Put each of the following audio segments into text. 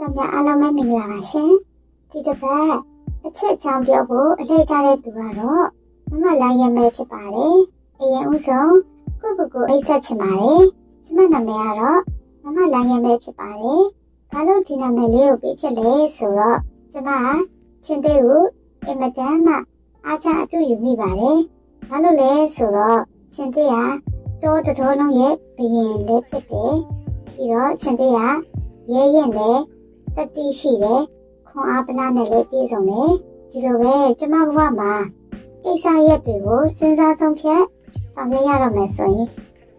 တော်များအားလုံးပဲမင်္ဂလာပါရှင်ဒီတစ်ပတ်အချက်အချောင်းပြောဖို့အလှည့်ကြတဲ့သူကတော့မမလိုင်းရမဲဖြစ်ပါတယ်အရင်ဦးဆုံးကိုကိုကိုအိတ်ဆက်ချင်ပါတယ်ကျမနာမည်ကတော့မမလိုင်းရမဲဖြစ်ပါတယ်ဘာလို့ဒီနာမည်လေးကိုပေးဖြစ်လဲဆိုတော့ကျမချင်းသေးကိုအင်မတန်မှအားချအတူယူမိပါတယ်ဘာလို့လဲဆိုတော့ချင်းသေးကတောတတော်လုံးရဲ့ဘရင်လေးဖြစ်တယ်ပြီးတော့ချင်းသေးကရဲရင်နဲ့ တတိရှိတယ်ခွန်အားပလားနဲ့လည်းပြည့်စုံတယ်ဒီလိုပဲကျမဘဝမှာကိစ္စရက်တွေကိုစဉ်းစားဆုံးဖြတ်ဆောင်ရွက်ရတော့မယ်ဆိုရင်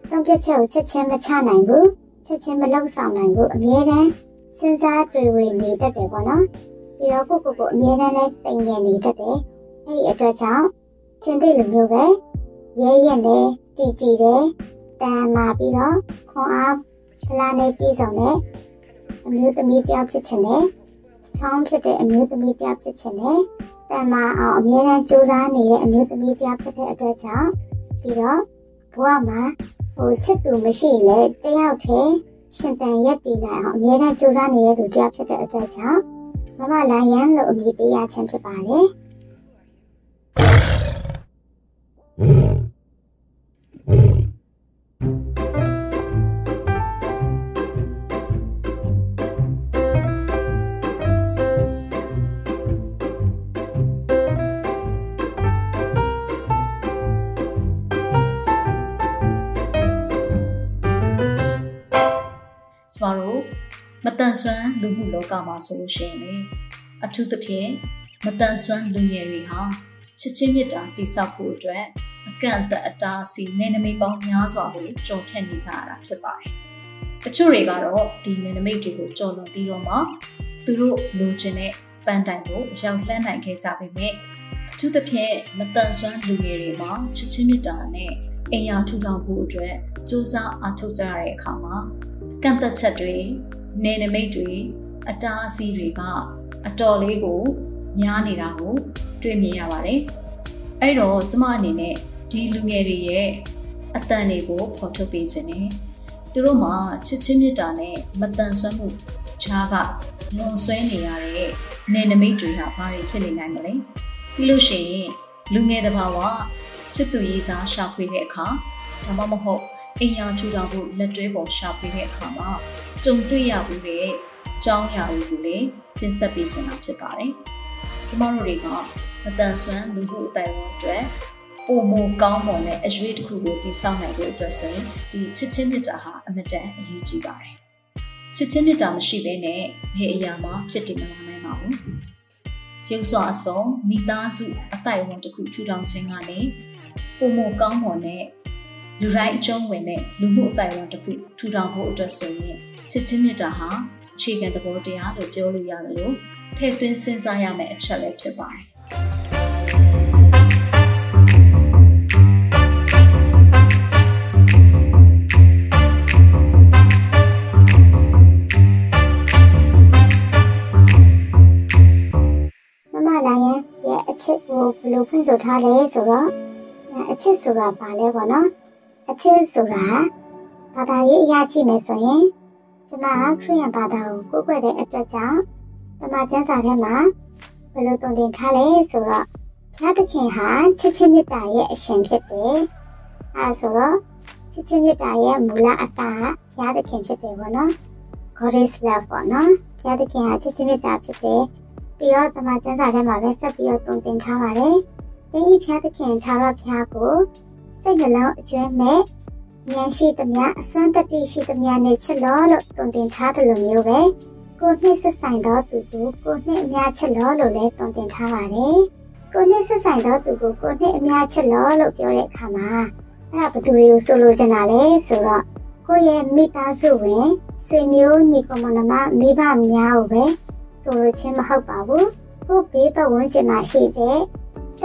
ဆုံးဖြတ်ချက်ကိုချက်ချင်းမချနိုင်ဘူးချက်ချင်းမလုပ်ဆောင်နိုင်ဘူးအမြဲတမ်းစဉ်းစားတွေးဝေနေတတ်တယ်ပေါ့နော်ပြီးတော့ကိုကိုကိုအမြဲတမ်းလည်းတိမ်ငယ်နေတတ်တယ်အဲ့ဒီအတွက်ကြောင့်ကျင်တဲ့လူမျိုးပဲရဲရက်နဲ့ကြည်ကြည်တယ်တန်မာပြီးတော့ခွန်အားပလားနဲ့ပြည့်စုံတဲ့ အမျိုးသမီးတယောက်ဖြစ်ချင်တယ်။ strong ဖြစ်တဲ့အမျိုးသမီးတယောက်ဖြစ်ချင်တယ်။တန်မာအောင်အမြဲတမ်းကြိုးစားနေတဲ့အမျိုးသမီးတယောက်ဖြစ်တဲ့အတွက်ကြောင့်ပြီးတော့ဘဝမှာဟိုချစ်သူမရှိလေတယောက်တည်းရှင်တန်ရက်တည်နိုင်အောင်အမြဲတမ်းကြိုးစားနေတဲ့သူတယောက်ဖြစ်တဲ့အတွက်ကြောင့်မမလိုင်းရန်လို့အမည်ပေးရခြင်းဖြစ်ပါတယ်။ မတန်ဆွမ်းလူမှုလောကမှာဆိုလို့ရှိရင်လေအထူးသဖြင့်မတန်ဆွမ်းလူငယ်တွေဟာချစ်ချင်းမြတ်တာတိဆောက်ဖို့အတွက်အကန့်အသတ်အတားအဆီးနေနမိတ်ပေါင်းများစွာကိုကြော်ဖြတ်နေကြရတာဖြစ်ပါတယ်။တချို့တွေကတော့ဒီနေနမိတ်တွေကိုကြော်လွန်ပြီးတော့မှသူတို့လိုချင်တဲ့ပန်းတိုင်ကိုအရောက်လှမ်းနိုင်ခဲ့ကြပေမဲ့အထူးသဖြင့်မတန်ဆွမ်းလူငယ်တွေမှာချစ်ချင်းမြတ်တာနဲ့အိမ်ယာထူထောင်ဖို့အတွက်စူးစမ်းအားထုတ်ကြရတဲ့အခါမှာကန့်သက်ချက်တွေ နေနမိတ်တွေအတားအဆီးတွေကအတော်လေးကိုများနေတာကိုတွေ့မြင်ရပါတယ်။အဲ့တော့ကျမအနေနဲ့ဒီလူငယ်တွေရဲ့အတန်တွေကိုဖော်ထုတ်ပေးခြင်းနဲ့သူတို့မှာချစ်ချင်းမြတ်တာနဲ့မတန်ဆွမ်းမှုခြားကလွန်ဆွဲနေရတဲ့နေနမိတ်တွေဟာဘာတွေဖြစ်နေနိုင်မလဲ။ပြီးလို့ရှိရင်လူငယ်တစ်ပါးကချစ်သူရေးစားရှာဖွေတဲ့အခါဒါမှမဟုတ် အိမ်ယာထူထောင်ဖို့လက်တွဲပေါ်ရှာပေးတဲ့အခါမှာကြုံတွေ့ရမှုတဲ့အကြောင်းအရာတွေကိုလည်းတင်ဆက်ပေးချင်တာဖြစ်ပါတယ်။ကျမတို့တွေကမတန်ဆွမ်းလူမှုအတိုင်းအဝန်အတွက်ပုံမကောင်းမွန်တဲ့အရွေးတစ်ခုကိုတည်ဆောက်နိုင်ဖို့အတွက်ဆိုရင်ဒီချစ်ချင်းမြတ်တာဟာအမတန်အရေးကြီးပါတယ်။ချစ်ချင်းမြတ်တာမရှိဘဲနဲ့ဘယ်အရာမှဖြစ်တည်မလာနိုင်ပါဘူး။ရုပ်စွာအစုံမိသားစုအတိုင်းအဝန်တစ်ခုထူထောင်ခြင်းကနေပုံမကောင်းမွန်တဲ့ လူတိုင်းအကျုံးဝင်တဲ့လူမှုအတိုင်းအဝန်တစ်ခုထူထောင်ဖို့အတွက်ဆိုရင်ချစ်ချင်းမြတ်တာဟာအခြေခံသဘောတရားလို့ပြောလို့ရတယ်လို့ထည့်သွင်းစဉ်းစားရမယ့်အချက်လည်းဖြစ်ပါတယ်အချစ်ကိုဘယ်လိုဖွင့်ဆိုထားလဲဆိုတော့အချစ်ဆိုတာဘာလဲပေါ့နော် အချစ်ဆိုတာဘာသာရေးအရာကြည့်မယ်ဆိုရင်ကျမခရစ်ယာန်ဘာသာကိုကိုးကွယ်တဲ့အတွက်ကြောင့်တမချမ်းစာထဲမှာဘယ်လိုတုံ့တင်ထားလဲဆိုတော့ဘုရားသခင်ဟာချစ်ချင်းမေတ္တာရဲ့အရှင်ဖြစ်တယ်။အဲဆိုတော့ချစ်ချင်းမေတ္တာရဲ့မူလအစကဘုရားသခင်ဖြစ်တယ်ပေါ့နော်။ God is love ပေါ့နော်။ဘုရားသခင်ဟာချစ်ချင်းမေတ္တာဖြစ်တယ်။ပြီးတော့တမချမ်းစာထဲမှာပဲဆက်ပြီးတော့တုံ့တင်ထားပါတယ်။ဒီဘုရားသခင်ခြားတော့ဘုရားကို စိတ်နှလုံးအကျွမ်းမဲ့ဉာဏ်ရှိသမျှအစွမ်းတတိရှိသမျှနဲ့ချစ်လို့လို့တုံတင်ထားတယ်လို့မျိုးပဲကိုနှစ်ဆက်ဆိုင်သောသူကိုကိုနှစ်အများချစ်လို့လို့လည်းတုံတင်ထားပါတယ်ကိုနှစ်ဆက်ဆိုင်သောသူကိုကိုနှစ်အများချစ်လို့လို့ပြောတဲ့အခါမှာအဲ့ဒါဘယ်သူတွေကိုဆိုလိုချင်တာလဲဆိုတော့ကိုယ့်ရဲ့မိသားစုဝင်ဆွေမျိုးညီကောင်မမမိဘများကိုပဲဆိုလိုခြင်းမဟုတ်ပါဘူးကိုဘေးပတ်ဝန်းကျင်မှာရှိတဲ့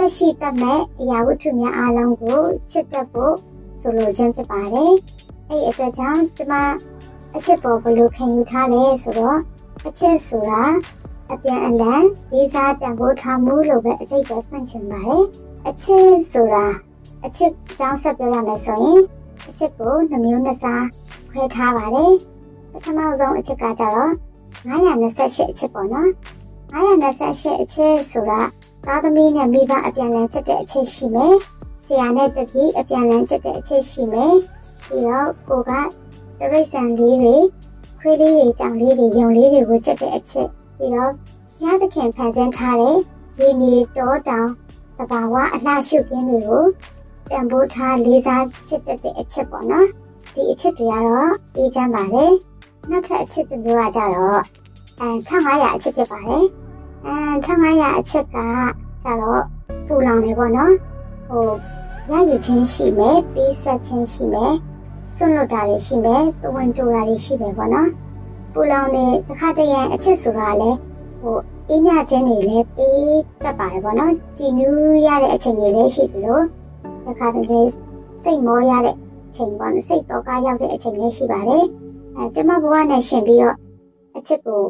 သက်ရှိတတ်မဲ့အရာဝတ္ထုများအားလုံးကိုချစ်တတ်ဖို့ဆိုလိုခြင်းဖြစ်ပါတယ်။အဲ့ဒီအတွက်ကြောင့်ကျမအချစ်ပေါ်ဘယ်လိုခံယူထားလဲဆိုတော့အချစ်ဆိုတာအပြန်အလှန်လေးစားတန်ဖိုးထားမှုလို့ပဲအတိတ်ပဲဖွင့်ချင်ပါတယ်။အချစ်ဆိုတာအချစ်အကြောင်းဆက်ပြောရမယ်ဆိုရင်အချစ်ကိုနှမျိုးနှစ်စားခွဲထားပါတယ်။ပထမဆုံးအချစ်ကကြတော့928အချက်ပေါ့နော်928အချက်ဆိုတာ သားသမီးနဲ့မိဘအပြန်လည်ချက်တဲ့အချက်ရှိမယ်ဆရာနဲ့တပည့်အပြန်လည်ချက်တဲ့အချက်ရှိမယ်ပြီးတော့ကိုကတရိတ်ဆန်လေးတွေခွေးလေးတွေကြောင်လေးတွေယုံလေးတွေကိုချက်တဲ့အချက်ပြီးတော့ဘုရားသခင်ဖန်ဆင်းထားတဲ့ရေမြေတောတောင်သဘာဝအလှရှုခင်းတွေကိုတန်ဖိုးထားလေးစားချစ်တဲ့အချက်ပေါ့နော်ဒီအချက်တွေကတော့အေးချမ်းပါတယ်နောက်ထပ်အချက်တစ်မျိုးကကြတော့အဲ1500အချက်ဖြစ်ပါတယ် အဲ1500အချက်ကကြတော့ပူလောင်နေပေါ့နော်ဟိုရယူခြင်းရှိမယ်ပေးဆက်ခြင်းရှိမယ်ဆွန့်လွတ်တာတွေရှိမယ်သဝင်တူတာတွေရှိမယ်ပေါ့နော်ပူလောင်နေတစ်ခါတည်းရအချက်ဆိုတာလဲဟိုအင်းမြခြင်းတွေလည်းပေးတတ်ပါတယ်ပေါ့နော်ကြည်နူးရတဲ့အချိန်တွေလည်းရှိသလိုတစ်ခါတည်းစိတ်မောရတဲ့အချိန်ပေါ့နော်စိတ်တော့ကရောက်တဲ့အချိန်လည်းရှိပါတယ်အဲကျမဘဝနဲ့ရှင်ပြီးတော့အချက်ကို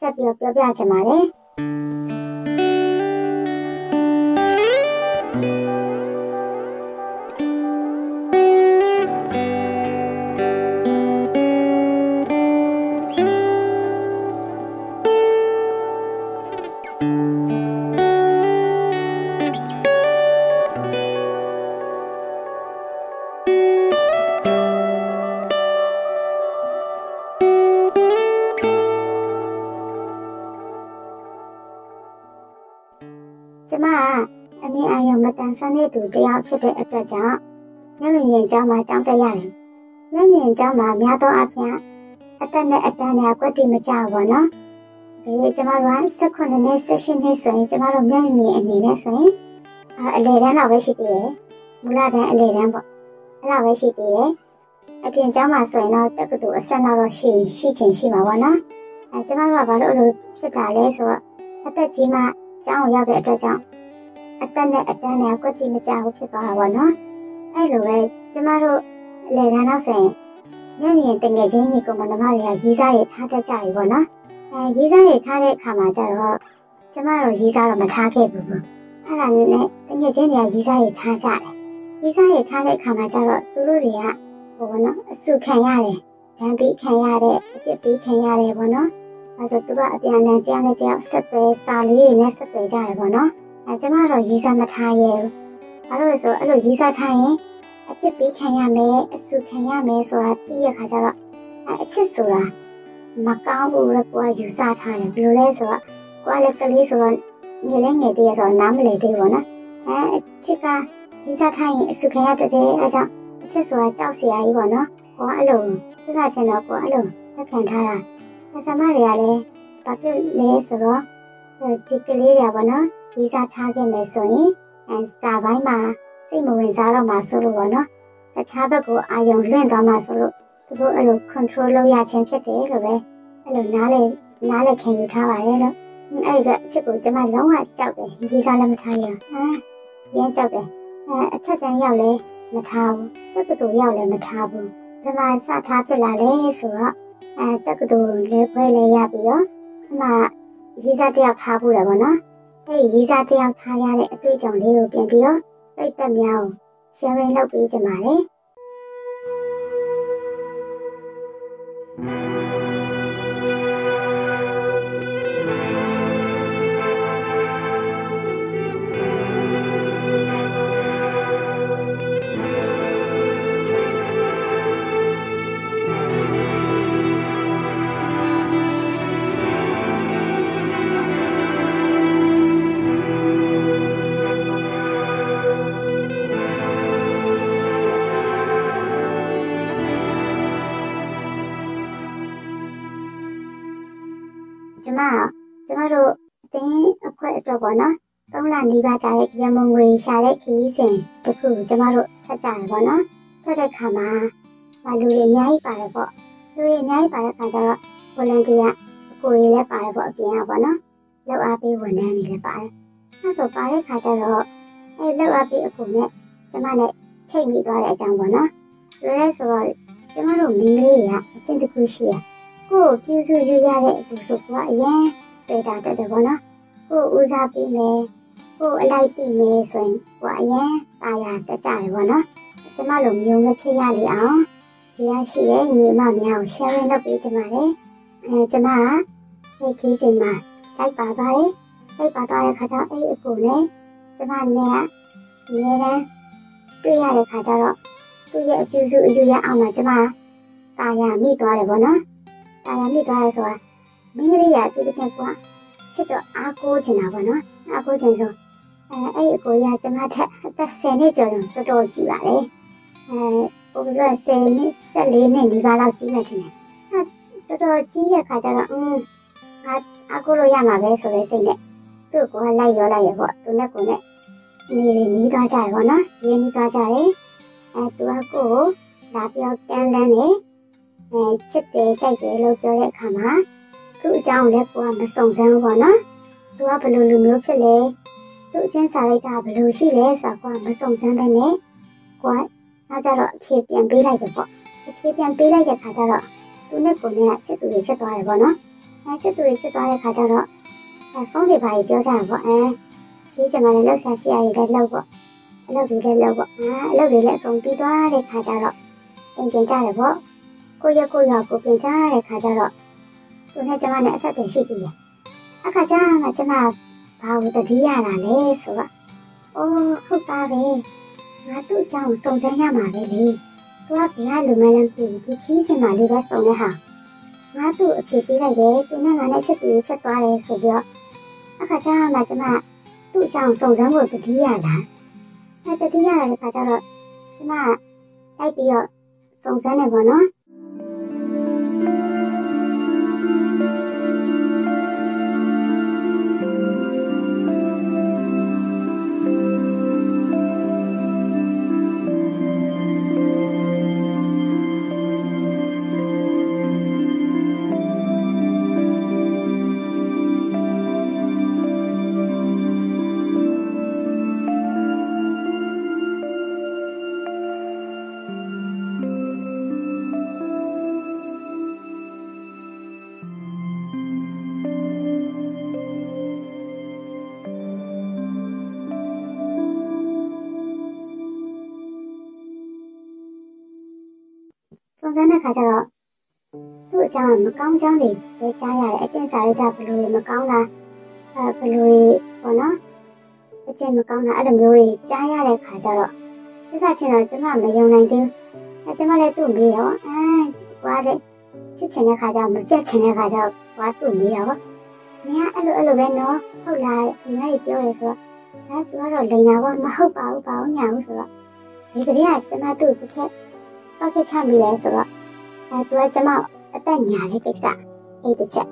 ဆက်ပြီးပြောပြချင်ပါတယ် ကျ သူတယောက်ဖြစ်တဲ့အတွက်ကြောင့်မျက်မြင်မြင်ကြောင်းမှာကြောင်းတက်ရတယ်။မျက်မြင်ကြောင်းမှာများသောအားဖြင့်အသက်နဲ့အတန်းနဲ့ကွက်တိမကြဘူးနော်။ဒီလိုကျမတို့က18နဲ့18နှစ်ဆိုရင်ကျမတို့မျက်မြင်မြင်အနေနဲ့ဆိုရင်အလေတန်းတော့ပဲရှိသေးတယ်။မူလတန်းအလေတန်းပေါ့။အဲ့လိုပဲရှိသေးတယ်။အပြင်ကျောင်းမှာဆိုရင်တော့တက္ကသိုလ်အဆက်တော့ရှိရှိချင်ရှိမှာပေါ့နော်။အဲကျမတို့ကဘာလို့အဲ့လိုဖြစ်တာလဲဆိုတော့အသက်ကြီးမှကျောင်းကိုရောက်တဲ့အတွက်ကြောင့် အတက်နဲ့အတန်းနဲ့ကွက်တိမကြဘူးဖြစ်သွားတာပေါ့နော်အဲ့လိုပဲကျမတို့လေတန်းတော့ဆိုရင်မျက်မြင်တငယ်ချင်းညီကောင်မနှမတွေကရီးစားတွေထားတတ်ကြပြီပေါ့နော်အဲရီးစားတွေထားတဲ့အခါမှာကျတော့ကျမတို့ရီးစားတော့မထားခဲ့ဘူးပေါ့အဲ့ဒါနဲ့တငယ်ချင်းတွေကရီးစားတွေထားကြတယ်ရီးစားတွေထားတဲ့အခါမှာကျတော့သူတို့တွေကဟိုပေါ့နော်အဆုခံရတယ်ဒဏ်ပြီးခံရတဲ့အပြစ်ပြီးခံရတယ်ပေါ့နော်အဲဆိုသူကအပြန်အလှန်တရားနဲ့တရားဆက်သွဲစာလေးတွေနဲ့ဆက်သွဲကြတယ်ပေါ့နော် အဲကျမတော့ရီးစားမထားရဲဘူးဘာလို့လဲဆိုအဲ့လိုရီးစားထားရင်အပြစ်ပေးခံရမယ်အဆူခံရမယ်ဆိုတာသိရခါကျတော့အဲအချစ်ဆိုတာမကောင်းဘူးလေကိုကယူဆထားတယ်ဘယ်လိုလဲဆိုတော့ကိုကလည်းကလေးဆိုတော့ငယ်လေးငယ်သေးရဆိုတော့နားမလည်သေးဘူးနော်အဲအချစ်ကရီးစားထားရင်အဆူခံရတတ်တယ်အဲကြောင့်အချစ်ဆိုတာကြောက်စရာကြီးပေါ့နော်ကိုကအဲ့လိုသိတာချင်းတော့ကိုကအဲ့လိုလက်ခံထားတာအဲဆမတွေကလည်းဘာဖြစ်လဲဆိုတော့ဒီကလေးတွေပေါ့နော် ရေးစားထားခဲ့မယ်ဆိုရင်အဲစာပိုင်းမှာစိတ်မဝင်စားတော့မှဆိုလို့ပေါ့နော်တခြားဘက်ကိုအာယုံလွင့်သွားမှဆိုလို့သူတို့အဲ့လို control လုပ်ရခြင်းဖြစ်တယ်လို့ပဲအဲ့လိုနားလေနားလေခံယူထားပါရဲ့လို့အဲ့ဒီကအချစ်ကိုကျွန်မလုံးဝကြောက်တယ်ရေးစားလည်းမထားရဟာရမ်းကြောက်တယ်အဲအချက်တန်းရောက်လဲမထားဘူးတက္ကသိုလ်ရောက်လဲမထားဘူးဒီမှာစထားဖြစ်လာလဲဆိုတော့အဲတက္ကသိုလ်လည်းဖွဲလဲရပြီးတော့ဒီမှာရေးစားတယောက်ထားဖို့တယ်ပေါ့နော် အဲ့ဒီရေးစားတယောက်ထားရတဲ့အတွေ့အကြုံလေးကိုပြန်ပြီးတော့ပြိတ္တများကို sharing လုပ်ပေးကြပါမယ် သုံးလနီးပါးကြာတဲ့ရမုံငွေရှာတဲ့ခီးစဉ်တခုကျမတို့ထပ်ကြရပေါ့နော်ထပ်တဲ့ခါမှာမလူတွေအများကြီးပါတယ်ပေါ့လူတွေအများကြီးပါတဲ့ခါကျတော့ volunteer အကိုတွေလည်းပါတယ်ပေါ့အပြင်ကပေါ့နော်လောက်အားပေးဝန်ထမ်းတွေလည်းပါတယ်အဲဆိုပါတဲ့ခါကျတော့အဲလောက်အားပေးအကိုနဲ့ကျမနဲ့ချိတ်မိသွားတဲ့အကြောင်းပေါ့နော်လူလဲဆိုတော့ကျမတို့မိန်းကလေးတွေကအချင်းတစ်ခုရှိရကိုယ်ပြုစုယူရတဲ့အတူဆိုကအရင်တွေ့တာတက်တယ်ပေါ့နော်ကိုယ်ဦးစားပေးမယ် ကိုယ်အလိုက်ပြီးမယ်ဆိုရင်ဟိုအရင်ပါရတက်ကြတယ်ပေါ့နော်ကျမလိုမျိုးမဖြစ်ရလေအောင်ဒီရရှိတဲ့ညီမများကို share လုပ်ပေးကြပါတယ်အဲကျမကခေခေးချိန်မှာလိုက်ပါပါတယ်လိုက်ပါသွားတဲ့ခါကျအဲ့အကိုလည်းကျမနဲ့ကအများတန်းတွေ့ရတဲ့ခါကျတော့သူ့ရဲ့အပြုစုအယူရအောင်မှာကျမတာယာမိသွားတယ်ပေါ့နော်တာယာမိသွားရဲဆိုတာမိန်းကလေးကသူတကယ်ကချစ်တော့အားကိုးချင်တာပေါ့နော်အားကိုးချင်ဆို အဲအဲ့အကိုရကျမထက်အသက်10နှစ်ကျော်တော့တော်တော်ကြီးပါလေအဲဟိုပြီးတော့10နှစ်14နှစ်ဒီပါလောက်ကြီးမှထင်တယ်အဲတော်တော်ကြီးတဲ့ခါကျတော့อืมငါအားကိုးလို့ရမှာပဲဆိုတဲ့စိတ်နဲ့သူ့ကိုလိုက်ရောလိုက်ရပေါ့သူနဲ့ကိုနဲ့နေနေနီးသွားကြရပေါ့နော်ရင်းနီးသွားကြတယ်အဲသူကကိုကိုလာပြောတန်းလန်းနေအဲချစ်တယ်ကြိုက်တယ်လို့ပြောတဲ့အခါမှာသူ့အကြောင်းလည်းကိုကမစုံစမ်းဘူးပေါ့နော်သူကဘယ်လိုလူမျိုးဖြစ်လဲ သူ့အချင်းစာရိုက်တာဘယ်လိုရှိလဲဆိုတော့ကိုကမစုံစမ်းဘဲနဲ့ကိုကနောက်ကြတော့အဖြေပြန်ပေးလိုက်တယ်ပေါ့အဖြေပြန်ပေးလိုက်တဲ့ခါကျတော့သူနဲ့ကိုနဲ့ချစ်သူတွေဖြစ်သွားတယ်ပေါ့နော်အဲချစ်သူတွေဖြစ်သွားတဲ့ခါကျတော့အဲဖုန်းတွေပါကြီးပြောကြတာပေါ့အဲဒီကျမလည်းလှုပ်ရှားရှိရည်လည်းလှုပ်ပေါ့အလုပ်တွေလည်းလုပ်ပေါ့အာအလုပ်တွေလည်းအကုန်ပြီးသွားတဲ့ခါကျတော့အင်ကျင်ကြတယ်ပေါ့ကိုရကိုရကိုပြင်ကြတဲ့ခါကျတော့သူနဲ့ကျမနဲ့အဆက်အသွယ်ရှိပြီလေအခါကျမှကျမ ဘာလို့တတိရတာလဲဆိုတော့အိုးဟုတ်ပါပဲငါသူ့အကြောင်းစုံစမ်းရမှာပဲလေသူကဘယ်လိုမှလည်းမသိဘူးဒီခီးစင်မှာလေးပဲစုံတဲ့ဟာငါသူ့အဖြစ်ပေးလိုက်တယ်သူနဲ့ငါနဲ့ချစ်သူဖြစ်သွားတယ်ဆိုပြီးတော့အခါကျမှကျမသူ့အကြောင်းစုံစမ်းဖို့တတိရတာအဲတတိယရတဲ့ခါကျတော့ကျမတိုက်ပြီးတော့စုံစမ်းနေပါတော့ မကောင်းကြောင်းတွေပဲကြားရတယ်အကျင့်စာရိတ္တဘယ်လိုတွေမကောင်းတာအဲဘယ်လိုတွေပေါ့နော်အကျင့်မကောင်းတာအဲ့လိုမျိုးတွေကြားရတဲ့ခါကျတော့စစ်စချင်းတော့ကျမမယုံနိုင်သေးဘူးအဲကျမလည်းသူ့မေးရောအဲကွာတဲ့ချစ်ချင်တဲ့ခါကျမကြက်ချင်တဲ့ခါကျကွာသူ့မေးရောနင်ကအဲ့လိုအဲ့လိုပဲနော်ဟုတ်လားဒီနေ့ပြောရဲဆိုတော့အဲသူကတော့လိန်တာပေါ့မဟုတ်ပါဘူးပါဘူးညာဘူးဆိုတော့ဒီကလေးကကျမသူ့တစ်ချက်တော့ချက်ချမိလဲဆိုတော့အဲသူကကျမ အသက်ညာတဲ့ကိစ္စအဲ့တစ်ချက်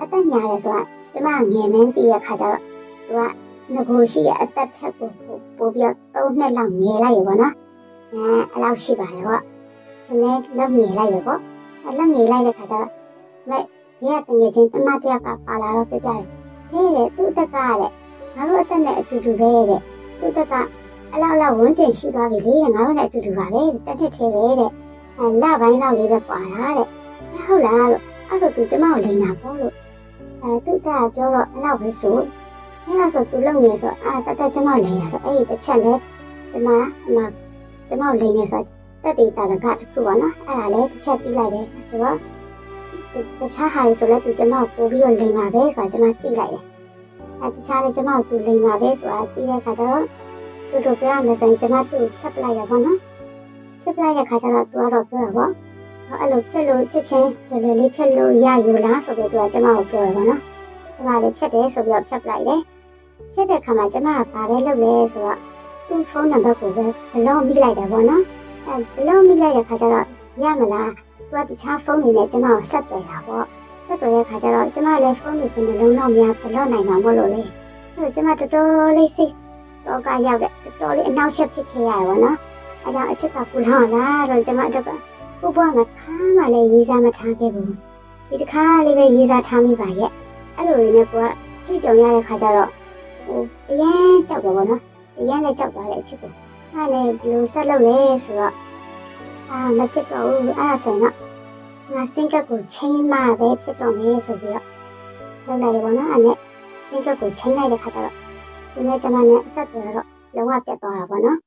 အသက်ညာရဲဆိုတော့ကျမငယ်မင်းပြီးတဲ့ခါကျတော့သူကငကိုရှိရဲ့အသက်ချက်ကိုပို့ပြီးတော့၃နှစ်လောက်ငယ်လိုက်ရပေါ့နော်အဲအဲ့လောက်ရှိပါတယ်ပေါ့ဒီနေ့လောက်ငယ်လိုက်ရပေါ့အဲ့လောက်ငယ်လိုက်တဲ့ခါကျတော့မဲ့ရဲတငယ်ချင်းတမတယောက်ကပါလာတော့ပြပြတယ်ဟဲ့လေသူ့အသက်ကတဲ့ငါတို့အသက်နဲ့အတူတူပဲတဲ့သူ့အသက်ကအဲ့လောက်လောက်ဝန်းကျင်ရှိသွားပြီလေငါတို့လည်းအတူတူပါပဲတက်တက်သေးပဲတဲ့အဲလပိုင်းလောက်လေးပဲကွာတာတဲ့ ဟုတ်လားလို့အဲ့ဆိုသူကျမကိုလိန်တာပေါ့လို့အဲသူကပြောတော့အဲ့လောက်ပဲဆိုအဲ့ဒါဆိုသူလုံနေဆိုအာတက်တက်ကျမလိန်ရဆိုအဲ့ဒီတစ်ချက်လဲကျမအမကျမကိုလိန်နေဆိုတက်တေတာကတခုပါနော်အဲ့ဒါလဲတစ်ချက်ပြီးလိုက်တယ်ဆိုတော့တခြားဟာဆိုလဲသူကျမကိုပို့ပြီးတော့လိန်ပါပဲဆိုတာကျမသိလိုက်တယ်အဲတခြားလဲကျမကိုသူလိန်ပါပဲဆိုတာသိတဲ့အခါကျတော့သူတို့ပြောရမယ်ဆိုရင်ကျမသူ့ဖြတ်ပလိုက်ရပါတော့ဖြတ်ပလိုက်တဲ့ခါကျတော့သူကတော့ပြောတာပေါ့ အဲ့လိုဖြတ်လို့ချက်ချင်းလေလေလေးဖြတ်လို့ရယူလားဆိုပြီးသူကကျမကိုပြောရပါတော့ကျမလည်းဖြတ်တယ်ဆိုပြီးတော့ဖြတ်ပလိုက်တယ်ဖြတ်တဲ့ခါမှာကျမကဘာပဲလုပ်လဲဆိုတော့သူ့ဖုန်းနံပါတ်ကိုပဲဘလုံးမိလိုက်တယ်ပေါ့နော်အဲဘလုံးမိလိုက်တဲ့ခါကျတော့ရမလားသူကတခြားဖုန်းတွေနဲ့ကျမကိုဆက်သွယ်တာပေါ့ဆက်သွယ်တဲ့ခါကျတော့ကျမလည်းဖုန်းတွေဘယ်နှလုံးတော့များဘလုံးနိုင်မှာမဟုတ်လို့လေအဲကျမတော်တော်လေးစိတ်တော့ကရောက်တဲ့တော်တော်လေးအနောက်ရှက်ဖြစ်ခဲ့ရတယ်ပေါ့နော်အဲကြောင့်အချစ်ကပူလောင်လာတော့ကျမအတွက် ကကိုဘွားကခါမှလည်းရေးစားမထားခဲ့ဘူးဒီတစ်ခါလေးပဲရေးစားထားမိပါရဲ့အဲ့လိုလေးနဲ့ကိုကတွေ့ကြုံရတဲ့ခါကျတော့ဟိုအရင်ကြောက်တော့ဗောနော်အရင်လည်းကြောက်သွားတဲ့အချစ်ကိုအဲ့နဲ့ဘယ်လိုဆက်လုပ်လဲဆိုတော့အာမချစ်တော့ဘူးအဲ့ဒါဆိုရင်တော့ငါစင်ကပ်ကိုချိန်မှပဲဖြစ်တော့မယ်ဆိုပြီးတော့လုပ်လိုက်ရဗောနော်အဲ့နဲ့စင်ကပ်ကိုချိန်လိုက်တဲ့ခါကျတော့ဒီနေ့ကျွန်မနဲ့ဆက်သွယ်တော့လုံးဝပြတ်သွားတာဗောနော်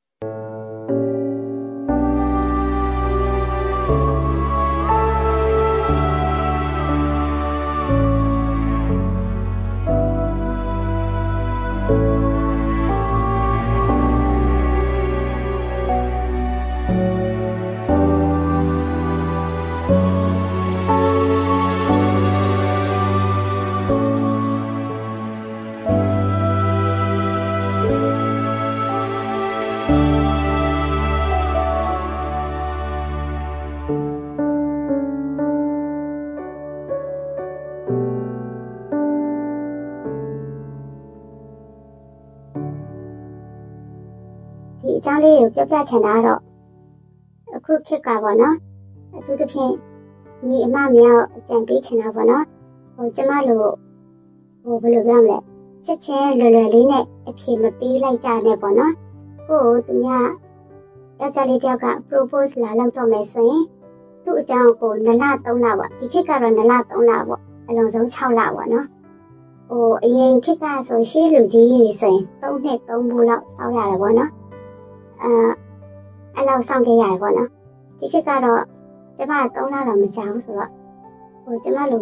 အကြောင်းလေးကိုပြောပြချင်တာကတော့အခုခေတ်ကပေါ့နော်အထူးသဖြင့်ညီအမမြောက်အကြံပေးချင်တာပေါ့နော်ဟိုကျမတို့ဟိုဘယ်လိုပြောမလဲချက်ချင်းလွယ်လွယ်လေးနဲ့အဖြေမပေးလိုက်ကြနဲ့ပေါ့နော်ကို့ကိုသူများယောက်ျားလေးတယောက်က propose လာလုပ်တော့မယ်ဆိုရင်သူ့အကြောင်းကို2လ3လပေါ့ဒီခေတ်ကတော့2လ3လပေါ့အလုံးစုံ6လပေါ့နော်ဟိုအရင်ခေတ်ကဆိုရှေးလူကြီးတွေဆိုရင်3နှစ်3ဘူးလောက်စောင့်ရတယ်ပေါ့နော် အဲအဲ့လောက်စောင့်ခဲ့ရတယ်ပေါ့နော်ဒီခေတ်ကတော့ကျမက3လတော့မကြောက်ဘူးဆိုတော့ဟိုကျမလို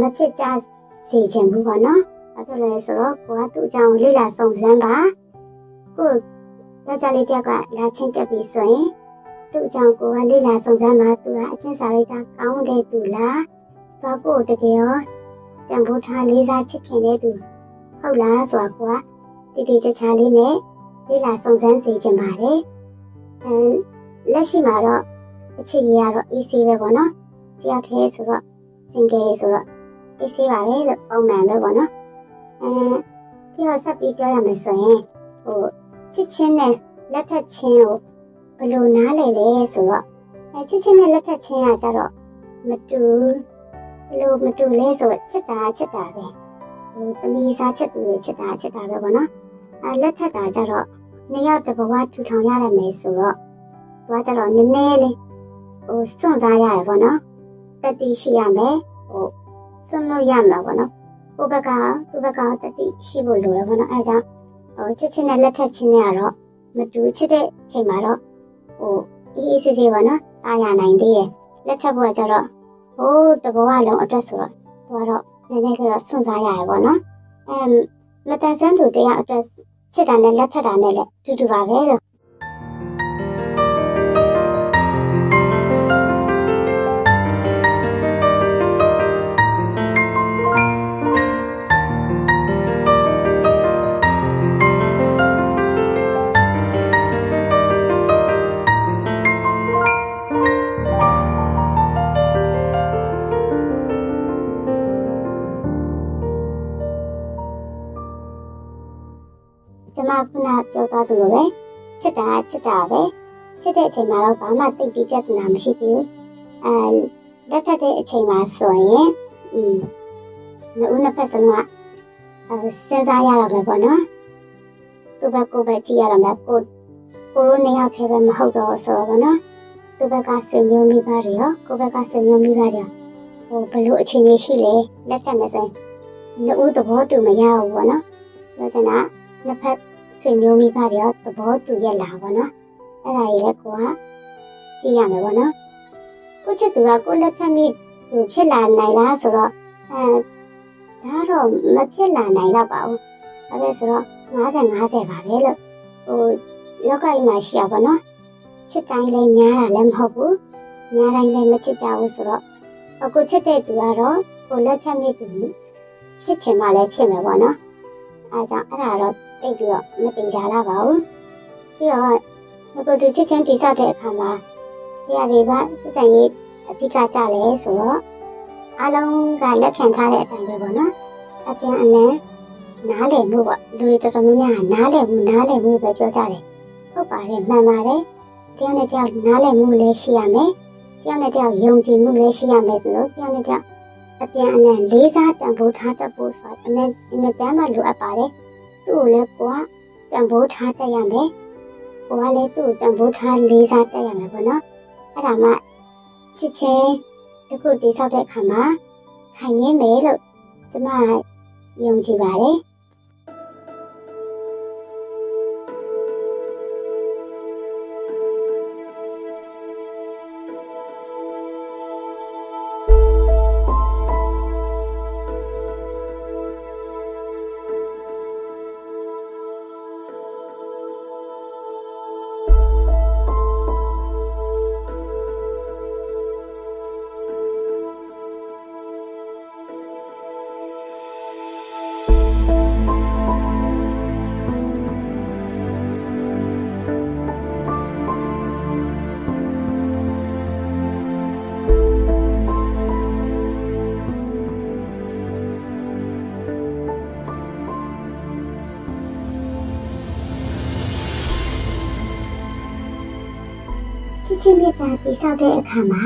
မဖြစ်ကြစေချင်ဘူးပေါ့နော်ဘာဖြစ်လဲဆိုတော့ကိုကသူ့အကြောင်းလေ့လာစုံစမ်းပါကိုယောက်ျားလေးတယောက်ကလာချင်းတက်ပြီးဆိုရင်သူ့အကြောင်းကိုကလေ့လာစုံစမ်းပါသူကအချင်းစာရိတ်ကကောင်းတဲ့သူလားသွားကိုတကယ်ရောတန်ဖိုးထားလေးစားချစ်ခင်တဲ့သူဟုတ်လားဆိုတာကိုကတိတိကျကျလေးနဲ့ လေ့လာစုံစမ်းစေချင်ပါတယ်အဲလက်ရှိမှာတော့အချစ်ကြီးကတော့ AC ပဲပေါ့နော်တယောက်တည်းဆိုတော့ single ဆိုတော့ AC ပါပဲလို့ပုံမှန်ပဲပေါ့နော်အဲပြီးတော့ဆက်ပြီးပြောရမယ်ဆိုရင်ဟိုချစ်ချင်းနဲ့လက်ထပ်ချင်းကိုဘယ်လိုနားလဲလဲဆိုတော့အဲချစ်ချင်းနဲ့လက်ထပ်ချင်းကကြတော့မတူဘယ်လိုမတူလဲဆိုတော့ချစ်တာချစ်တာပဲဟိုသမီးစားချစ်သူတွေချစ်တာချစ်တာပဲပေါ့နော်အဲလက်ထပ်တာကြတော့ နှစ်ယောက်တစ်ဘဝထူထောင်ရရမယ်ဆိုတော့သူကကြတော့နည်းနည်းလေးဟိုစွန့်စားရတယ်ပေါ့နော်တတိရှိရမယ်ဟိုစွန့်လို့ရမှာပေါ့နော်ကိုဘက်ကသူ့ဘက်ကတတိရှိဖို့လိုတယ်ပေါ့နော်အဲဒါကြောင့်ဟိုချစ်ချင်းနဲ့လက်ထက်ချင်းနဲ့ကတော့မတူချစ်တဲ့အချိန်မှာတော့ဟိုအေးအေးဆေးဆေးပေါ့နော်တာရနိုင်သေးတယ်လက်ထက်ဘွားကျတော့ဟိုတဘောကလုံးအတွက်ဆိုတော့သူကတော့နည်းနည်းလေးတော့စွန့်စားရတယ်ပေါ့နော်အဲမတန်ဆန်းသူတရားအတွက် ချစ်တာနဲ့လက်ထက်တာနဲ့လည်းတူတူပါပဲလို့ သွားသလိုပဲချစ်တာချစ်တာပဲချစ်တဲ့အချိန်မှာတော့ဘာမှသိပ်ပြီးပြဿနာမရှိဘူးအဲလက်ထက်တဲ့အချိန်မှာဆိုရင်อืมနှစ်ဦးနှစ်ဖက်စလုံးကအဲစဉ်းစားရတော့မယ်ပေါ့နော်သူ့ဘက်ကိုယ်ပဲကြည့်ရတော့မယ်ကိုကိုရိုနှစ်ယောက်ထဲပဲမဟုတ်တော့ဆိုတော့ပေါ့နော်သူ့ဘက်ကဆွေမျိုးမိဘတွေရောကိုယ့်ဘက်ကဆွေမျိုးမိဘတွေရောဟိုဘယ်လိုအခြေအနေရှိလဲလက်ထက်မယ်ဆိုရင်နှစ်ဦးသဘောတူမရဘူးပေါ့နော်ပြောချင်တာနှစ်ဖက် ဆွေမျိုးမိဘတွေရောသဘောတူရလာပါတော့အဲ့ဒါကြီးလည်းကိုကကြည့်ရမယ်ပေါ့နော်ကိုချစ်သူကကိုလက်ထက်မိဟိုဖြစ်လာနိုင်လားဆိုတော့အဲဒါတော့မဖြစ်လာနိုင်တော့ပါဘူးဒါပဲဆိုတော့50 50ပါပဲလို့ဟိုလောကကြီးမှာရှိရပါတော့ချစ်တိုင်းလည်းညားတာလည်းမဟုတ်ဘူးညားတိုင်းလည်းမချစ်ကြဘူးဆိုတော့အခုချစ်တဲ့သူကတော့ကိုလက်ထက်မိသူဖြစ်ချင်မှလည်းဖြစ်မယ်ပေါ့နော် အဲကြောင့်အဲ့ဒါတော့တိတ်ပြီးတော့မတိကြလာပါဘူးပြီးတော့ငါတို့ချစ်ချင်းတိဆောက်တဲ့အခါမှာတရားတွေကစစ်စံရေးအဓိကကြလဲဆိုတော့အားလုံးကလက်ခံထားတဲ့အတိုင်းပဲပေါ့နော်အပြန်အလှန်နားလည်မှုပေါ့လူတွေတော်တော်များများကနားလည်မှုနားလည်မှုပဲပြောကြတယ်ဟုတ်ပါတယ်မှန်ပါတယ်တယောက်နဲ့တယောက်နားလည်မှုလည်းရှိရမယ်တယောက်နဲ့တယောက်ယုံကြည်မှုလည်းရှိရမယ်ဆိုတော့တယောက်နဲ့တယောက် အပြန်အလှန်လေးစားတန်ဖိုးထားတတ်ဖို့ဆိုတာအမေအမေတမ်းမှလိုအပ်ပါတယ်သူ့ကိုလည်းကိုကတန်ဖိုးထားတတ်ရမယ်ကိုကလည်းသူ့ကိုတန်ဖိုးထားလေးစားတတ်ရမယ်ပေါ့နော်အဲ့ဒါမှချစ်ချင်းဒီခုတိဆောက်တဲ့အခါမှာခိုင်ငင်းမယ်လို့ကျမယုံကြည်ပါတယ် ချင်းမြတ်တာတိဆောက်တဲ့အခါမှာ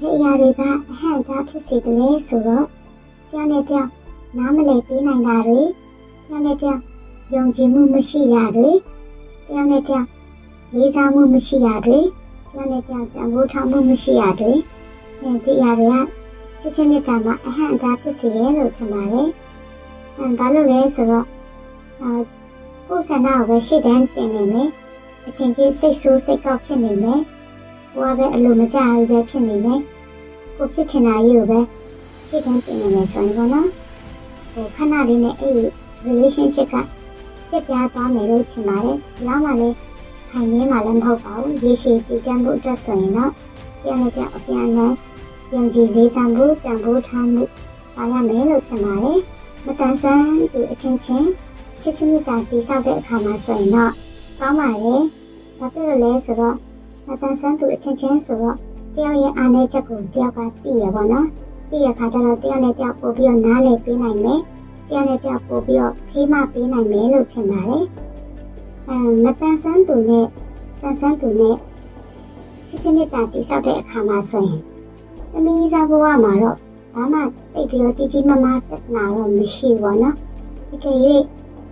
ဘယ်အရာတွေကအဟန့်ကြားဖြစ်စေတယ်လဲဆိုတော့တရားနဲ့တရားနားမလည်ပေးနိုင်တာတွေတရားနဲ့တရားယုံကြည်မှုမရှိတာတွေတရားနဲ့တရားလေးစားမှုမရှိတာတွေတရားနဲ့တရားတန်ဖိုးထားမှုမရှိတာတွေအဲဒီအရာတွေကချစ်ချင်းမြတ်တာမှာအဟန့်ကြားဖြစ်စေတယ်လို့ထင်ပါတယ်။အဲဒါလို့လဲဆိုတော့အာကိုယ်ဆန္ဒကိုပဲရှေ့တန်းတင်နေမယ်။အချင်းကြီးစိတ်ဆိုးစိတ်ကောက်ဖြစ်နေမယ်။ ကိုယ်ကပဲအလိုမကျဘူးပဲဖြစ်နေမယ်။ကိုဖြစ်ချင်တာကြီးကိုပဲရှေ့တန်းတင်နေမယ်ဆိုရင်ပေါ့နော်။ဟိုခဏလေးနဲ့အဲ့ဒီ relationship ကပြက်ပြားသွားမယ်လို့ထင်ပါတယ်။ဒီလောက်မှလည်းခိုင်ရင်းမှလည်းမဟုတ်ပါဘူး။ရေရှည်တည်တံ့ဖို့အတွက်ဆိုရင်တော့ပြန်လည်းပြန်အပြန်အလှန်ယုံကြည်လေးစားမှုတန်ဖိုးထားမှုပါရမယ်လို့ထင်ပါတယ်။မတန်ဆွမ်းသူအချင်းချင်းချစ်ချင်းမြတ်တာတည်ဆောက်တဲ့အခါမှာဆိုရင်တော့ကောင်းပါလေ။ဘာဖြစ်လို့လဲဆိုတော့ မတန်ဆွမ်းသူအချင်းချင်းဆိုတော့တယောက်ရဲ့အားနည်းချက်ကိုတယောက်ကသိရပါတော့။သိရခါကျတော့တယောက်နဲ့တယောက်ပို့ပြီးတော့နားလည်ပေးနိုင်မယ်။တယောက်နဲ့တယောက်ပို့ပြီးတော့ဖေးမပေးနိုင်မယ်လို့ထင်ပါတယ်။အဲမတန်ဆွမ်းသူနဲ့တန်ဆွမ်းသူနဲ့ချစ်ချင်းမြတ်တာတည်ဆောက်တဲ့အခါမှာဆိုရင်သမီးစားဘဝမှာတော့ဘာမှတိတ်ပြီးတော့ကြီးကြီးမားမားပြဿနာတော့မရှိဘူးပေါ့နော်။ဒီက၍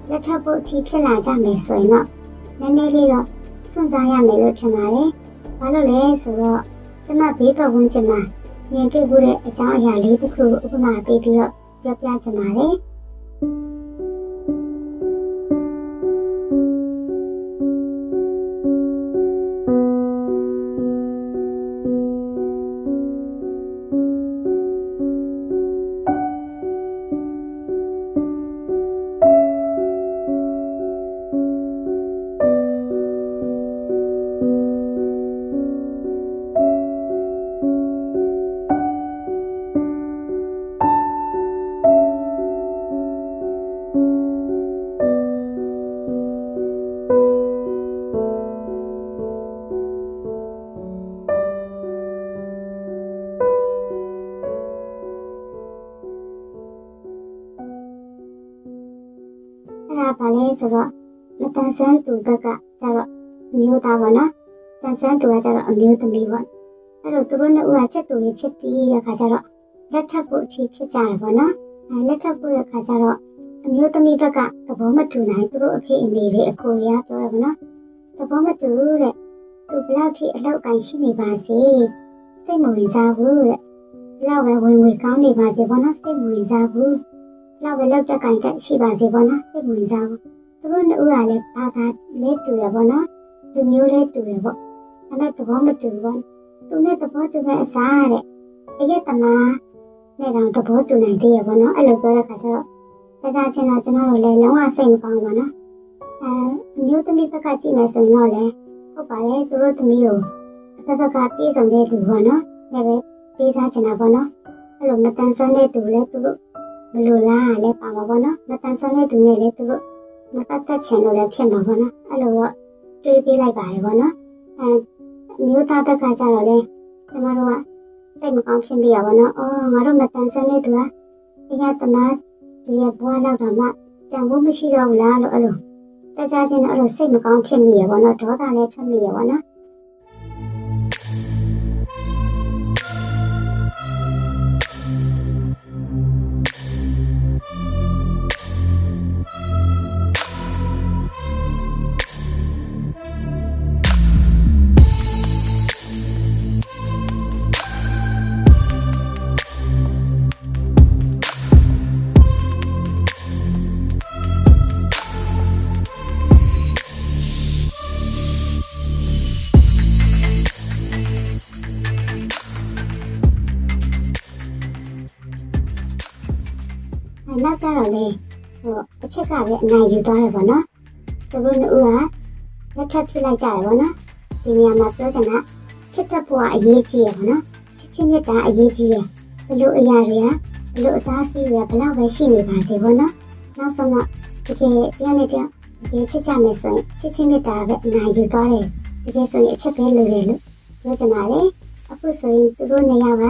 လက်ထပ်ဖို့အထိဖြစ်လာကြမယ်ဆိုရင်တော့နည်းနည်းလေးတော့စွန့်စားရမယ်လို့ထင်ပါတယ်။ ဘာလို့လဲဆိုတော့ကျမဘေးပတ်ဝန်းကျင်မှာမြင်တွေ့မှုတဲ့အကြောင်းအရာလေးတစ်ခုဥပမာပေးပြီးတော့ပြောပြချင်ပါတယ်။ ဆိုတော့မတန်ဆွမ်းသူဘက်ကကျတော့အမျိုးသားပေါ့နော်တန်ဆွမ်းသူကကျတော့အမျိုးသမီးပေါ့အဲ့တော့သူတို့နှစ်ဦးကချက်တူလေးဖြစ်ပြီးတဲ့ခါကျတော့လက်ထပ်ဖို့အထိဖြစ်ကြတယ်ပေါ့နော်အဲလက်ထပ်ဖို့တဲ့ခါကျတော့အမျိုးသမီးဘက်ကသဘောမတူနိုင်သူတို့အဖေအမေတွေအကိုတွေကပြောတယ်ပေါ့နော်သဘောမတူတဲ့သူဘလောက်ထိအလောက်ကန်ရှိနေပါစေစိတ်မဝင်စားဘူးတဲ့ဘလောက်ပဲဝင်ဝင်ကောင်းနေပါစေပေါ့နော်စိတ်မဝင်စားဘူးလောက်ပဲလောက်တက်ကင်တက်ရှိပါစေပေါ့နော်စိတ်ဝင်စားဘူး သူတို့နှစ်ဦးကလည်းဘာသာလဲတူရပေါ့နော်လူမျိုးလဲတူရပေါ့ဒါပေမဲ့သဘောမတူဘူးပေါ့သူနဲ့သဘောတူတဲ့အစားတဲ့အရက်သမားနဲ့တောင်သဘောတူနိုင်သေးရပေါ့နော်အဲ့လိုပြောတဲ့ခါကျတော့ကြာကြာချင်းတော့ကျမတို့လည်းလုံးဝစိတ်မကောင်းဘူးပေါ့နော်အဲအမျိုးသမီးဘက်ကကြည့်မယ်ဆိုရင်တော့လေဟုတ်ပါတယ်သူတို့သမီးကိုအဖက်ဖက်ကပြေးဆောင်တဲ့သူပေါ့နော်လည်းပဲပေးစားချင်တာပေါ့နော်အဲ့လိုမတန်ဆွမ်းတဲ့သူလည်းသူတို့ဘလို့လားလည်းပါမှာပေါ့နော်မတန်ဆွမ်းတဲ့သူနဲ့လည်းသူတို့ မပတ်သက်ချင်လို့လည်းဖြစ်မှာပေါ့နော်အဲ့လိုတော့တွေးပေးလိုက်ပါတယ်ပေါ့နော်အဲမျိုးသားဘက်ကကြတော့လေကျမတို့ကစိတ်မကောင်းဖြစ်ပြီးရပါတော့အော်ငါတို့မတန်ဆွမ်းတဲ့သူကအရာတမသူရဲ့ဘွားလောက်တော့မှကြံဖို့မရှိတော့ဘူးလားလို့အဲ့လိုတခြားချင်းတော့အဲ့လိုစိတ်မကောင်းဖြစ်မိရပါတော့ဒေါသလည်းထွက်မိရပါတော့ က်ကြတော့လေဟိုအချက်ကပဲအနိုင်ယူသွားတယ်ပေါ့နော်သူတို့နှစ်ဦးကလက်ထပ်ဖြစ်လိုက်ကြတယ်ပေါ့နော်ဒီနေရာမှာပြောချင်တာချစ်တဲ့ဘဝအရေးကြီးရပေါ့နော်ချစ်ချင်းမြတ်တာအရေးကြီးရဘလို့အရာတွေကဘလို့အသားစီးတွေကဘလောက်ပဲရှိနေပါစေပေါ့နော်နောက်ဆုံးတော့တကယ်တရားနဲ့တရားတကယ်ချစ်ကြမယ်ဆိုရင်ချစ်ချင်းမြတ်တာပဲအနိုင်ယူသွားတယ်တကယ်ဆိုရင်အချက်ပဲလိုတယ်လို့ပြောချင်ပါတယ်အခုဆိုရင်သူတို့နှစ်ယောက်က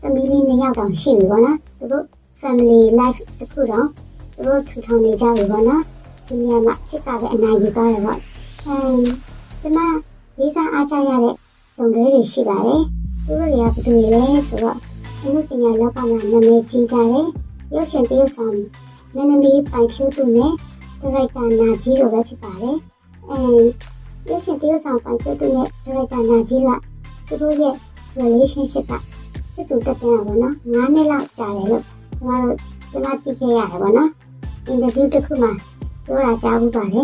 သမီးလေးနှစ်ယောက်တောင်ရှိပြီပေါ့နော်သူတို့ family life တစ် ခုတော့သူတို့ထူထောင်နေကြပြီပေါ့နော်ဒီနေရာမှာချစ်ကပဲအနာယူသွားတယ်ပေါ့အဲကျမလေးစားအားကြရတဲ့စုံတွဲတွေရှိပါတယ်သူတို့တွေကဘယ်သူတွေလဲဆိုတော့အမှုပညာလောကမှာနာမည်ကြီးကြတယ်ရုပ်ရှင်တရုပ်ဆောင်မင်းသမီးပိုင်ဖြိုးသူနဲ့ဒရိုက်တာနာကြီးတို့ပဲဖြစ်ပါတယ်အဲရုပ်ရှင်တရုပ်ဆောင်ပိုင်ဖြိုးသူနဲ့ဒရိုက်တာနာကြီးကသူတို့ရဲ့ relationship ကစစ်တူတက်တယ်ပေါ့နော်9နှစ်လောက်ကြာတယ်လို့ကျမတို့ ကျမသိခဲ့ရတယ်ပေါ့နော်အင်တာဗျူးတစ်ခုမှာပြောတာကြားဘူးပါလေ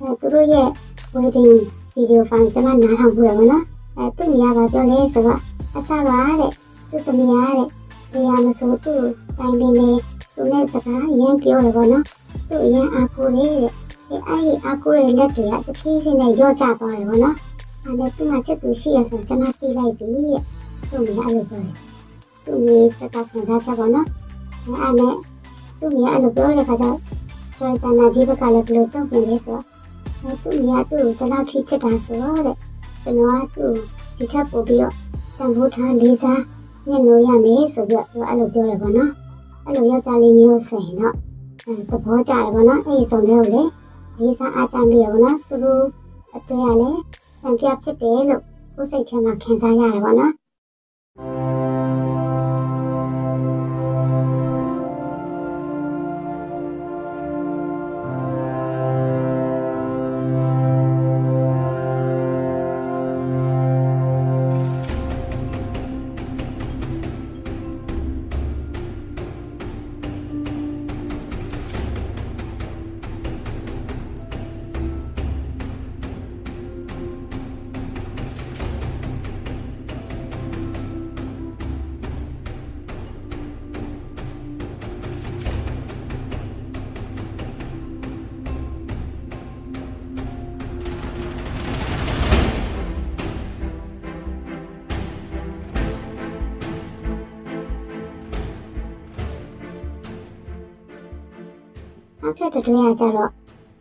အဲသူတို့ရဲ့ wedding video file ကျမနားထောင်ဘူးရပေါ့နော်အဲသူ့မိရပါပြောလဲဆိုတော့အဆပါတဲ့သူ့သမီးရတဲ့တရားမဆိုသူ့တိုင်ပင်နေသူနဲ့စကားအရင်ပြောတယ်ပေါ့နော်သူ့အရင်အားကိုးတယ်တဲ့အဲအဲ့ဒီအားကိုးတဲ့လက်တွေကတစ်ဖြည်းဖြည်းနဲ့ရော့ကျသွားတယ်ပေါ့နော်အဲ့ဒါသူ့မှာချက်သူရှိရဆိုကျွန်မသိလိုက်ပြီတဲ့သူ့မိရအဲ့လိုပြောတယ်သူ့မိစကားခံစားချက်ပေါ့နော် အဲ့နဲ့သူ့မိရအဲ့လိုပြောတဲ့ခါကျတော့တန်နာကြီးဘက်ကလည်းဘယ်လိုတုံ့ပြန်လဲဆိုတော့အဲသူ့မိရသူ့ကိုတလောက်ထိချစ်တာဆိုတော့တဲ့ကျွန်တော်ကသူ့ဒီထက်ပိုပြီးတော့တန်ဖိုးထားလေးစားညှိလို့ရမယ်ဆိုပြီးတော့အဲ့လိုပြောတယ်ပေါ့နော်အဲ့လိုယောက်ျားလေးမျိုးဆိုရင်တော့အဲသဘောကျတယ်ပေါ့နော်အဲ့ဒီစုံလေးကိုလေလေးစားအားကျပြီးရပေါ့နော်သူတို့အတွဲရလဲစံပြဖြစ်တယ်လို့ကိုယ်စိတ်ထဲမှာခံစားရတယ်ပေါ့နော် နောက်ထပ်တစ်တွဲကကြတော့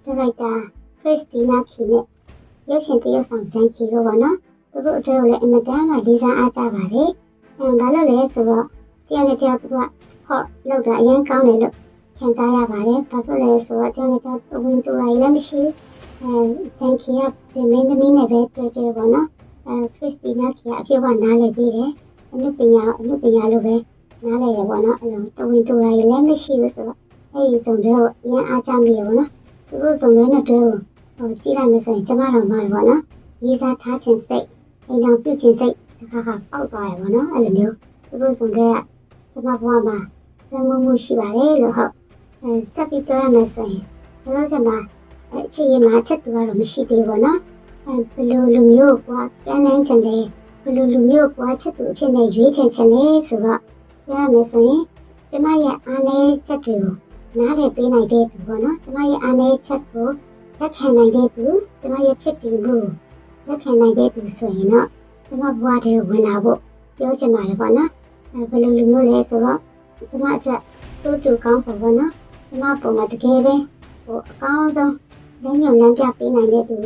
ဒါရိုက်တာခရစ်စတီနာခီနဲ့ရုပ်ရှင်တရုပ်ဆောင်ဇန်ခီတို့ပေါ့နော်သူတို့အတွဲကိုလည်းအင်မတန်မှလေးစားအားကြပါတယ်အဲဘာလို့လဲဆိုတော့တရားနဲ့တရားသူက support လုပ်တာအရင်ကောင်းတယ်လို့ခံစားရပါတယ်ဘာဖြစ်လဲဆိုတော့တရားနဲ့တရားဝင်တူလိုက်လည်းမရှိအဲဇန်ခီကပြင်မင်းသမီးနဲ့ပဲတွေ့တွေ့ပေါ့နော်အဲခရစ်စတီနာခီကအပြည့်အဝနားလည်ပြီးတယ်အနုပညာအနုပညာလိုပဲနားလည်ရပေါ့နော်အဲ့လိုတဝင်တူလိုက်လည်းမရှိဘူးဆိုတော့ အဲ့ဒီစုံတွေကိုအရင်အားကြမိရပါတော့သူတို့စုံတွေနဲ့တွဲကိုဟိုကြည့်လိုက်မယ်ဆိုရင်ကျမတို့မှာပေါ့နော်ရေးစားထားခြင်းစိတ်အိမ်တော်ပြုခြင်းစိတ်တစ်ခါခါပေါက်သွားရပါတော့အဲ့လိုမျိုးသူတို့စုံတွေကကျမဘဝမှာသံမှုမှုရှိပါတယ်လို့ဟုတ်အဲစက်ပြီးပြောရမယ်ဆိုရင်ဘယ်လိုစမှာအခြေရမှာချက်တူကတော့မရှိသေးဘူးနော်အဲဘယ်လိုလူမျိုးကွာပြန်လန်းချင်တယ်ဘယ်လိုလူမျိုးကွာချက်တူအဖြစ်နဲ့ရွေးချယ်ချင်လဲဆိုတော့ပြောရမယ်ဆိုရင်ကျမရဲ့အားနည်းချက်တွေကို နားလည်ပေးနိုင်တဲ့သူပေါ့နော်ကျမရဲ့အားနည်းချက်ကိုလက်ခံနိုင်တဲ့သူကျမရဲ့ဖြစ်တည်မှုလက်ခံနိုင်တဲ့သူဆိုရင်တော့ကျမဘဝတည်းဝင်လာဖို့ပြောချင်ပါတယ်ပေါ့နော်အဲဘယ်လိုလူမျိုးလဲဆိုတော့ကျမအတွက်တူတူကောင်းဖို့ပေါ့နော်ကျမပုံမှာတကယ်ပဲဟိုအကောင်းဆုံးလက်ညှိုးလမ်းပြပေးနိုင်တဲ့သူ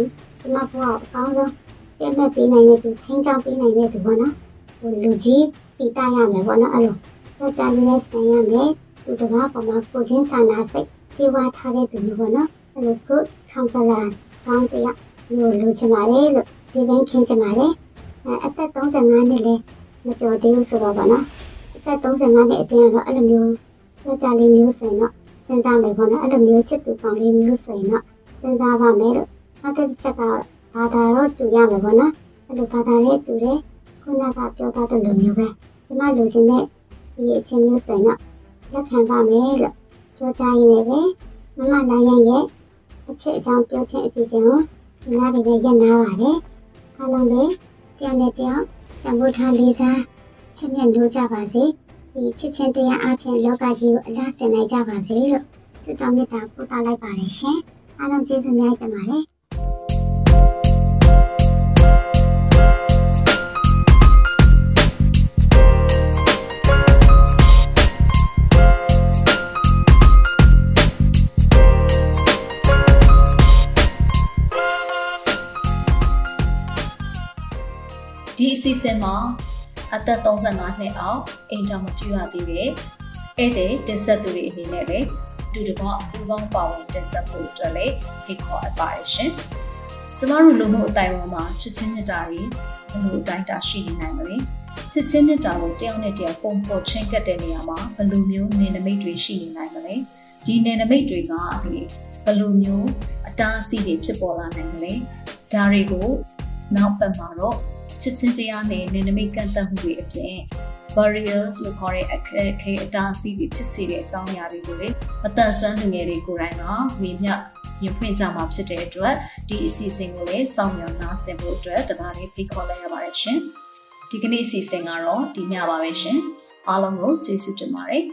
ကျမဘဝကိုအကောင်းဆုံးပြည့်မဲ့ပေးနိုင်တဲ့သူချင်းချောင်းပေးနိုင်တဲ့သူပေါ့နော်ဟိုလူကြီးပြီးတာရမယ်ပေါ့နော်အဲ့လိုကြောက်ကြလေးနဲ့ဆင်ရမယ် သူတကားပေါ်မှာကိုချင်းဆန္ဒစိတ်ပြေဝထားတဲ့သူမျိုးပေါ့နော်အဲ့လို good counselor ကောင်းတရားလို့လိုချင်ပါလေလို့ဒီပင်းခင်းချင်ပါလေအဲအသက်35နှစ်လဲမကျော်သေးဘူးဆိုတော့ပေါ့နော်အသက်35နှစ်အတွင်းတော့အဲ့လိုမျိုးကြောက်ကြလေးမျိုးဆိုရင်တော့စဉ်းစားမယ်ပေါ့နော်အဲ့လိုမျိုးချစ်သူကောင်းလေးမျိုးဆိုရင်တော့စဉ်းစားပါမယ်လို့နောက်တစ်ချက်ကဘာသာတော့တူရမယ်ပေါ့နော်အဲ့လိုဘာသာလေးတူတယ်ခုနကပြောထားတဲ့လိုမျိုးပဲဒီမှာလိုချင်တဲ့ဒီအချင်းမျိုးဆိုရင်တော့ လက်ခံပါမယ်လို့ပြောကြရင်းနဲ့ပဲမမနိုင်ရရဲ့အချစ်အကြောင်းပြောခြင်းအစီအစဉ်ကိုဒီနားတွေပဲရပ်နာပါတယ်အားလုံးလည်းတရားနဲ့တရားတံပိုးထားလေးစားချစ်မြတ်လို့ကြပါစေဒီချစ်ချင်းတရားအပြင်လောကကြီးကိုအလားဆင်နိုင်ကြပါစေလို့ဆုတောင်းမေတ္တာပို့သလိုက်ပါတယ်ရှင်အားလုံးကျေးဇူးများတင်ပါတယ် ဒီအစီအစဉ်မှာအသက်35နှစ်အောက်အိမ်ကြောင်မပြူရသေးတဲ့ဧည့်သည်တင်ဆက်သူတွေအနေနဲ့လည်းအတူတကွပူးပေါင်းပါဝင်တင်ဆက်ဖို့အတွက်လည်းဖိတ်ခေါ်အပ်ပါတယ်ရှင်။ကျမတို့လူမှုအတိုင်းအဝန်းမှာချစ်ချင်းမြတ်တာတွေဘယ်လိုအတိုင်းအတာရှိနေနိုင်မလဲချစ်ချင်းမြတ်တာကိုတယောက်နဲ့တယောက်ပုံဖော်ချင်းကပ်တဲ့နေရာမှာဘယ်လိုမျိုးနေနမိတ်တွေရှိနေနိုင်မလဲဒီနေနမိတ်တွေကဒီဘယ်လိုမျိုးအတားအဆီးတွေဖြစ်ပေါ်လာနိုင်မလဲဒါတွေကိုနောက်ပတ်မှာတော့ ချစ်ချင်းတရားနဲ့နေနမိတ်ကန့်သတ်မှုတွေအပြင် barriers လို့ခေါ်တဲ့အခက်အခဲအတားအဆီးတွေဖြစ်စေတဲ့အကြောင်းအရာတွေကိုလေမတန်ဆွမ်းလူငယ်တွေကိုယ်တိုင်ကဝေမျှရင်ဖွင့်ကြမှာဖြစ်တဲ့အတွက်ဒီအစီအစဉ်ကိုလည်းစောင့်မျှော်နှားဆင်ဖို့အတွက်တပါးလေးဖိတ်ခေါ်လိုက်ရပါတယ်ရှင်ဒီကနေ့အစီအစဉ်ကတော့ဒီညပါပဲရှင်အားလုံးကိုကျေးဇူးတင်ပါတယ်